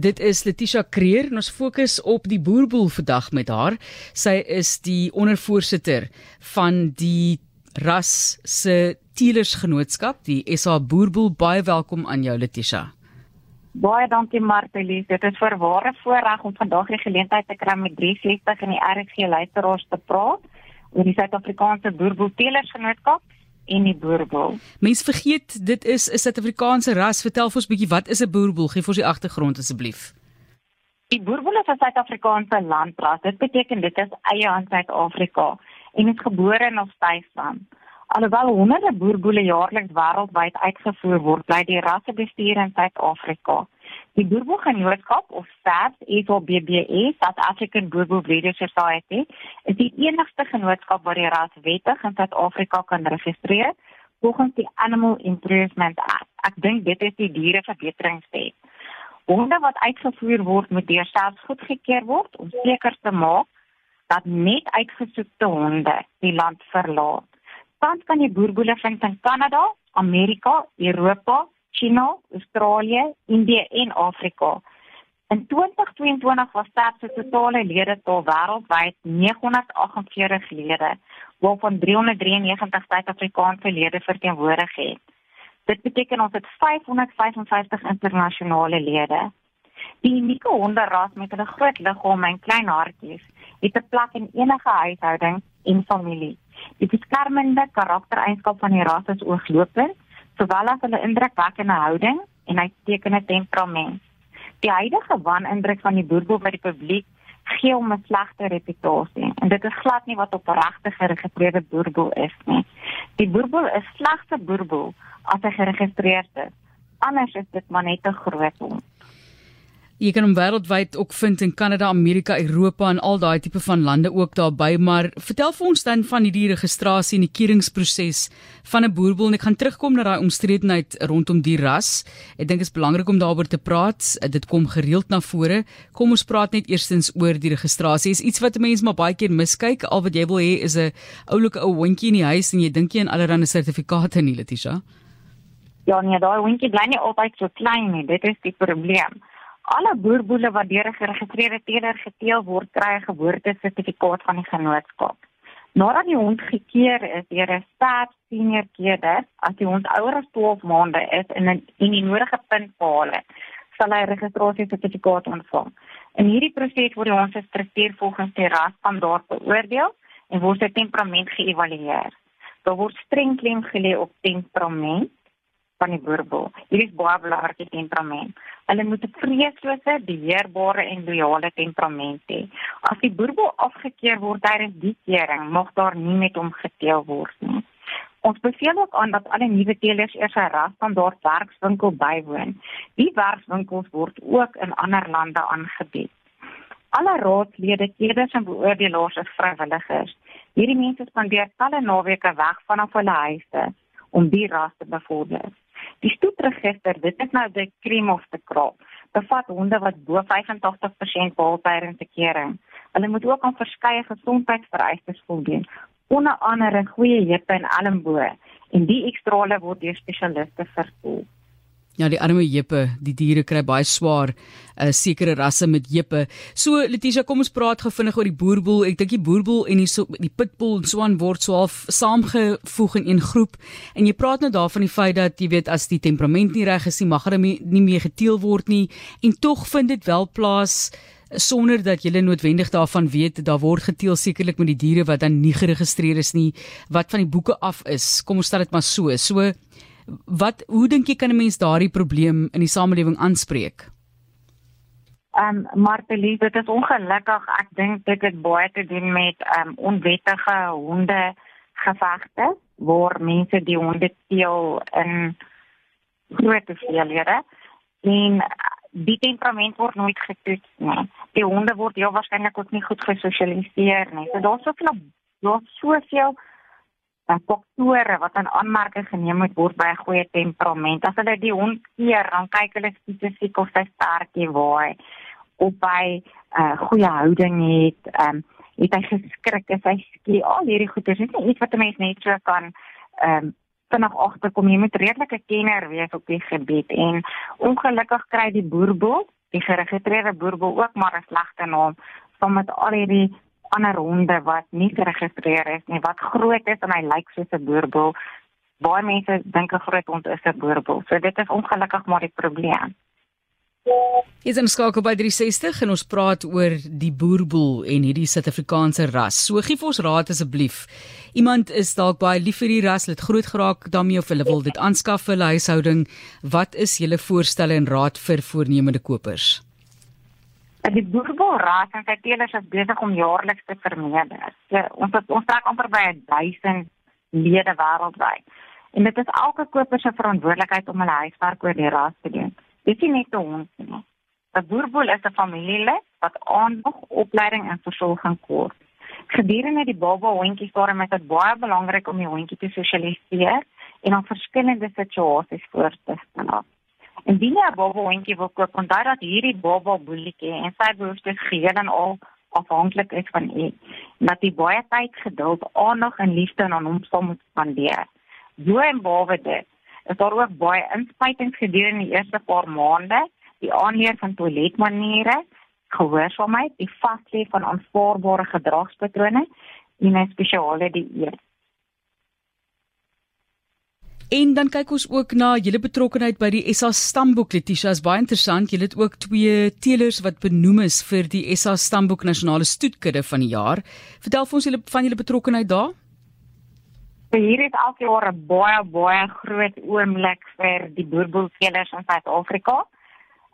Dit is Letitia Creer en ons fokus op die boerboel vandag met haar. Sy is die ondervoorsitter van die ras se teelersgenootskap, die SA Boerboel. Baie welkom aan jou Letitia. Baie dankie Martelie. Dit is vir ware voorreg om vandag die geleentheid te kry met 360 in die RSG luisteraars te praat oor die Suid-Afrikaanse Boerboel Teelersgenootskap en die boerboel. Mense vergeet dit is 'n Suid-Afrikaanse ras. Vertel vir ons 'n bietjie wat is 'n boerboel? Gee vir ons die agtergrond asseblief. Die boerboel is 'n Suid-Afrikaanse landras. Dit beteken dit is eie aan Suid-Afrika en is gebore in tuisland. Alhoewel honderde boerboele jaarliks wêreldwyd uitgevoer word, bly die rasse bestuur in Suid-Afrika. Die Boerboelgenootskap of SABS, SABBE, South African Boerboel Breeders Society, is die enigste genootskap wat die ras wettig in Suid-Afrika kan registreer volgens die Animal Improvement Act. Ek dink dit is die diereverbeteringswet. Honde wat uitgevoer word moet deur SABS goedgekeur word om seker te maak dat net uitgesoekte honde die land verlaat. Tans kan jy boerboele vind in Kanada, Amerika, Europa, China, Australië, Indië en Afrika. In 2022 was SAP se totale lede tot wêreldwyd 948 lede, waarvan 393 Suid-Afrikaanse lede verteenwoordig het. Dit beteken ons het 555 internasionale lede. Die unieke honderras met hulle groot liggame en klein hartjies het 'n plek in enige huishouding en familie. Die beskermende karaktereienskap van die ras is ooglopend sowel as hulle indrukwekkende houding en uitstekende temperament. Die huidige wanindruk van die boerboel by die publiek gee hom 'n slegte reputasie en dit is glad nie wat op regte geregistreerde boerboel is nie. Die boerboel is slegte boerboel as hy geregistreerd is. Anders is dit maar net 'n groot hond. Jy kan hom wêreldwyd ook vind in Kanada, Amerika, Europa en al daai tipe van lande ook daarby, maar vertel vir ons dan van hierdie registrasie en die keuringsproses van 'n boerboel en ek gaan terugkom na daai omstredenheid rondom die ras. Ek dink dit is belangrik om daaroor te praat. Dit kom gereeld na vore. Kom ons praat net eerstens oor die registrasie. Is iets wat mense maar baie keer miskyk. Al wat jy wil hê is 'n oulike ou hondjie in die huis en jy dink jy aan allerlei sertifikate nie, Letitia. Ja, nee, daai hondjie bly nie altyd so klein nie. Dit is die probleem. Alle boerboele wat deur 'n geregistreerde teeler geteel word, kry 'n geboortesertifikaat van die genootskap. Nadat die hond gekeer is deur 'n stad senior keerder, as die hond ouer as 12 maande is en in, in die nodige punt behaal het, sal hy 'n registrasiesertifikaat ontvang. In hierdie proses word die hond se struktuur volgens die rasstandaard beoordeel en word sy temperament geëvalueer. Daar word streng klem gelê op temperament van die boerboel. Hier is baie belangrik die temperament. Hulle moet 'n vreeslose, beheerbare en loyale temperament hê. As die boerboel afgekeur word tydens die kering, mag daar nie met hom geteel word nie. Ons beveel ook aan dat alle nuwe teelers eers 'n rasstandaard werkswinkel bywoon. Die werkswinkels word ook in ander lande aangebied. Alle raadslede, keerders en beoordelaars is vrywilligers. Hierdie mense spandeer talle naweke weg vanaf hulle huise om die ras te bevorder. Die stoetregister, dit is nou die cream of the crop. Bevat honde wat bo 85% behaal tydens die kering. Hulle moet ook aan verskeie gesondheidsvereistes voldoen, onder andere goeie heupe en elmboë, en die ekstrale word deur spesialiste verkoop. Ja, die arme jeppe, die diere kry baie swaar, 'n uh, eh, sekere rasse met jeppe. So Letitia, kom ons praat gou vinnig oor die boerboel. Ek dink die boerboel en die so, die pitbull en so aan word so half saamgevoeg in een groep. En jy praat nou daarvan die feit dat jy weet as die temperament nie reg is nie, mag hulle nie meer geteel word nie. En tog vind dit wel plaas sonder dat jy noodwendig daarvan weet daar word geteel sekerlik met die diere wat dan nie geregistreer is nie, wat van die boeke af is. Kom ons stel dit maar so. So wat hoe dink jy kan 'n mens daardie probleem in die samelewing aanspreek? Ehm um, Martelie, dit is ongelukkig. Ek dink dit het baie te doen met ehm um, onwettige honde gevegte waar mense die honde teel in groot hoeveelhede en die temperament word nooit getoets nie. Die honde word heel waarskynlik ook nie goed gesosialiseer nie. So daar's soveel daar's soveel faktore wat aan aanmerking geneem moet word by 'n goeie temperament. As hulle die hond keer, dan kyk hulle spesifiek of hy sterkie waai of hy 'n uh, goeie houding het, ehm um, het hy geskrik, is hy skie, al hierdie goeie is nie iets wat 'n mens net so kan ehm um, vinnig agterkom. Jy moet redelike kenner wees op die gebied en ongelukkig kry die boerboel die geregistreerde boerboel ook maar 'n slegte naam saam met al hierdie ander honde wat nie geregistreer is nie wat groot is en hy lyk soos 'n boerboel. Baie mense dink 'n groot hond is 'n boerboel. So dit is ongelukkig maar die probleem. Is 'n skakel by 360 en ons praat oor die boerboel en hierdie Suid-Afrikaanse ras. So gee vir ons raad asseblief. Iemand is dalk baie lief vir die ras, het groot geraak daarmee of hulle wil dit aanskaf vir hulle huishouding. Wat is julle voorstelle en raad vir voornemende kopers? Die boerboel ras en sy teelers is besig om jaarliks te vermeerder. So, ons het, ons trek amper by 1000 lede wêreldwyd. En dit is elke koper se verantwoordelikheid om hulle huiswerk oor die ras te doen. Dit is net 'n hond. 'n Boerboel is 'n familielid wat aandag, opleiding en versorging kort. Gedurende die baba hondjie stadium is dit baie belangrik om die hondjie te sosialiseer en om verskillende situasies voor te stel. Indien jy 'n baba hondjie wil koop, onthou dat hierdie baba boeltjie en sy behoeftes geheel en al afhanklik is van u. Dat jy baie tyd, geduld, aandag en liefde aan hom sal moet spandeer. Bo en bowe dit is daar ook baie inspuitings gedurende die eerste paar maande, die aanleer van toiletmaniere, gehoorsaamheid, die vaslê van aanvaarbare gedragspatrone en 'n spesiale dieet. En dan kyk ons ook na julle betrokkeheid by die SA Stamboek Letitia is baie interessant. Julle het ook twee teelers wat benoem is vir die SA Stamboek Nasionale Stoetkudde van die jaar. Vertel vir ons julle van julle betrokkeheid daar. So hier is elke jaar 'n baie baie groot oomblik vir die boerboelteelers in Suid-Afrika.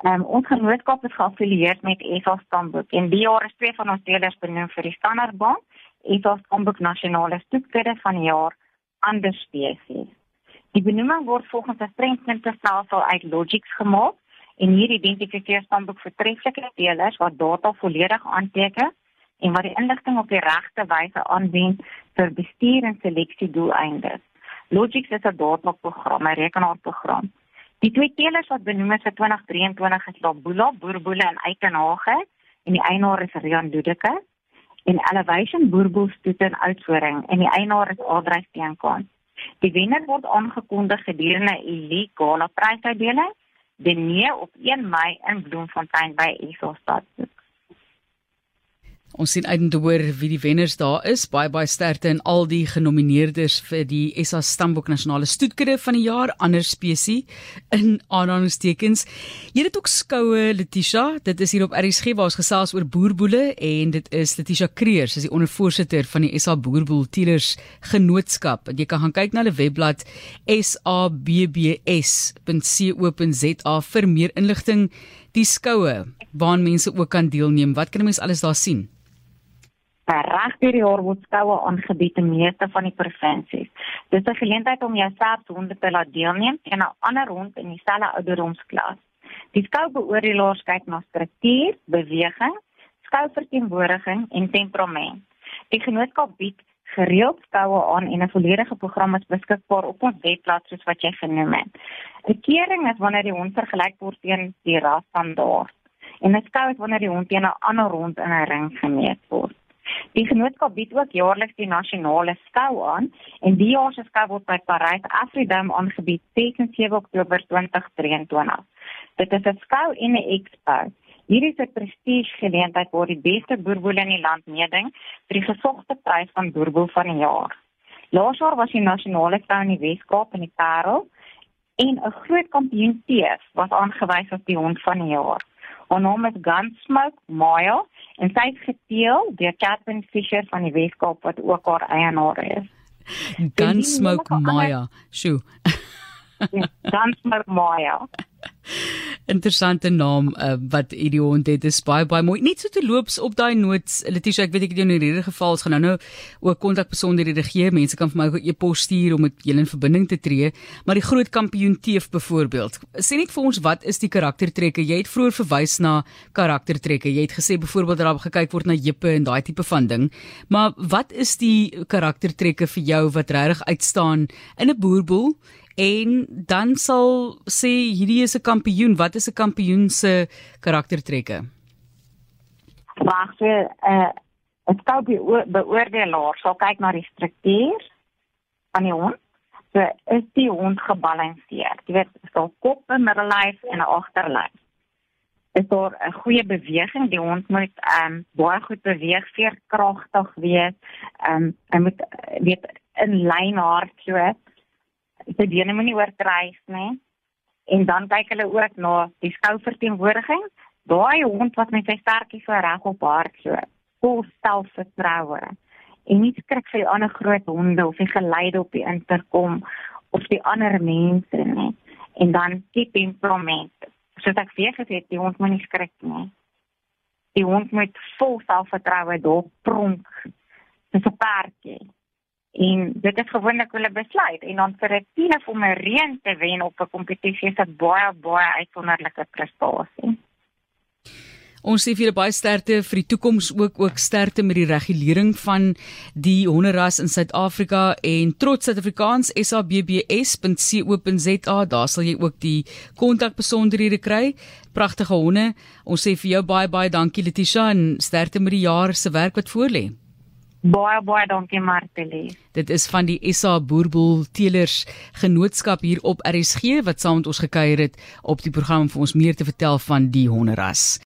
Um, ons genootskap is geaffilieer met ESA Stamboek en die jaar is twee van ons teelers benoem vir die Standaardbank, ESA Stamboek Nasionale Stoetkudde van die jaar ander spesies. Die benoeming word volgens 'n streng punteestelsel uit Logix gemaak en hier identifiseer Stamboek voortreffelike teelers wat data volledig aanteken en wat die inligting op die regte wyse aanwend vir bestuur en seleksie doeleindes. Logix is 'n dataprogram, 'n rekenaarprogram. Die twee teelers wat benoem is vir 2023 is Labula, Boerboele en Eikenhage en die eienaar is Rian Ludeke en Elevation Boerboelstoet en Oudtshoorn en die eienaar is Adrian Steenkamp. Die wenner word aangekondig gedurende 'n Elite Gala prysuitdeling die nie op 1 Mei in Bloemfontein by Esau stad. Ons sien uit om te hoor wie die wenners daar is. Baie baie sterkte aan al die genomineerdes vir die SA Stamboek Nasionale Stoetkudde van die jaar, ander spesie in aanhalingstekens. Jy het ook skoue Letitia, dit is hier op RSG waar ons gesels oor boerboele en dit is Letitia Kreer, sy is die ondervoorsitter van die SA Boerboel Teelers Genootskap. Jy kan gaan kyk na hulle webblad sabbs.co.za vir meer inligting. Die skoue waar mense ook kan deelneem. Wat kan mense alles daar sien? Reg deur die jaar word skoue aangebied in meeste van die provinsies. Dit is 'n geleentheid om jouself te honde te laat deelneem en 'n ander hond in dieselfde ouderdomsklas. Die skou beoordelaars kyk na struktuur, beweging, skouverteenwoordiging en temperament. Die genootskap bied gereeld skoue aan en 'n volledige program is beskikbaar op ons webblad soos wat jy genoem het. 'n Kering is wanneer die hond vergelyk word teen die rasstandaard. En 'n skou is wanneer die hond teen 'n ander hond in 'n ring gemeet word. Die genootskap bied ook jaarliks die nasionale skou aan en die jaar se skou word by Parys Afridome aangebied teen 7 Oktober 2023. Dit is 'n skou en 'n expo. Hierdie is 'n prestige geleentheid waar die beste boerboele in die land meeding vir die gesogte prys van boerboel van die jaar. Laas jaar was die nasionale skou in die Weskaap in die Parel en 'n groot kampioen teef was aangewys as die hond van die jaar. Haar naam is Gunsmoke Maya en sy is geteel deur Catherine Fisher van die Weskaap wat ook haar eienaar is. Gunsmoke Maya. Sjoe. Gunsmoke Maya. Interessante naam uh, wat hierdie hond het. Dis baie baie mooi. Net so te loops op daai noot, Letitia, ek weet ek het jou in hierdie geval gaan nou nou ook kontak besonderhede gee. Mense kan vir my ook 'n e-pos stuur om met julle in verbinding te tree. Maar die groot kampioen teef byvoorbeeld. Sê net vir ons wat is die karaktertrekke? Jy het vroeër verwys na karaktertrekke. Jy het gesê byvoorbeeld dat daar gekyk word na jippe en daai tipe van ding. Maar wat is die karaktertrekke vir jou wat regtig uitstaan in 'n boerboel? En dan sal sê hierdie is 'n kampioen. Wat is 'n kampioen se karaktertrekke? Wag, so 'n uh, skou beoordelaar sal kyk na die struktuur van die hond. So is die hond gebalanseerd. Jy weet, so kop, middellyf en 'n agterlyf. is daar 'n goeie beweging. Die hond moet ehm um, baie goed beweeg, veerkragtig wees. Ehm um, hy moet weet in lyn hardloop. Sy bene moenie oorkruis nie. En dan kyk hulle ook na die skouverteenwoordiging. Daai hond wat met sy stertjies so reg op hardloop, vol selfvertroue. En nie skrik vir die ander groot honde of die geleide op die interkom of die ander mense nie. En dan die temperament soos ek weer gesê het, die hond moet nie skrik nie. Die hond moet vol selfvertroue daar pronk. Dis 'n perdjie. En dit is gewoonlik hulle besluit en dan vir 'n tien of om 'n reën te wen op 'n kompetisie is dit baie baie uitsonderlike prestasie. Ons sê vir baie sterkte vir die toekoms ook ook sterkte met die regulering van die honderras in Suid-Afrika en trots Suid-Afrikaans sabbs.co.za daar sal jy ook die kontakbesonderhede kry. Pragtige honde. Ons sê vir jou baie baie dankie Letitia en sterkte met die jaar se werk wat voorlê. Baie baie dankie Martelie. Dit is van die SA Boerboel Teelers Genootskap hier op RSG wat saam met ons gekuier het op die program om vir ons meer te vertel van die honderras.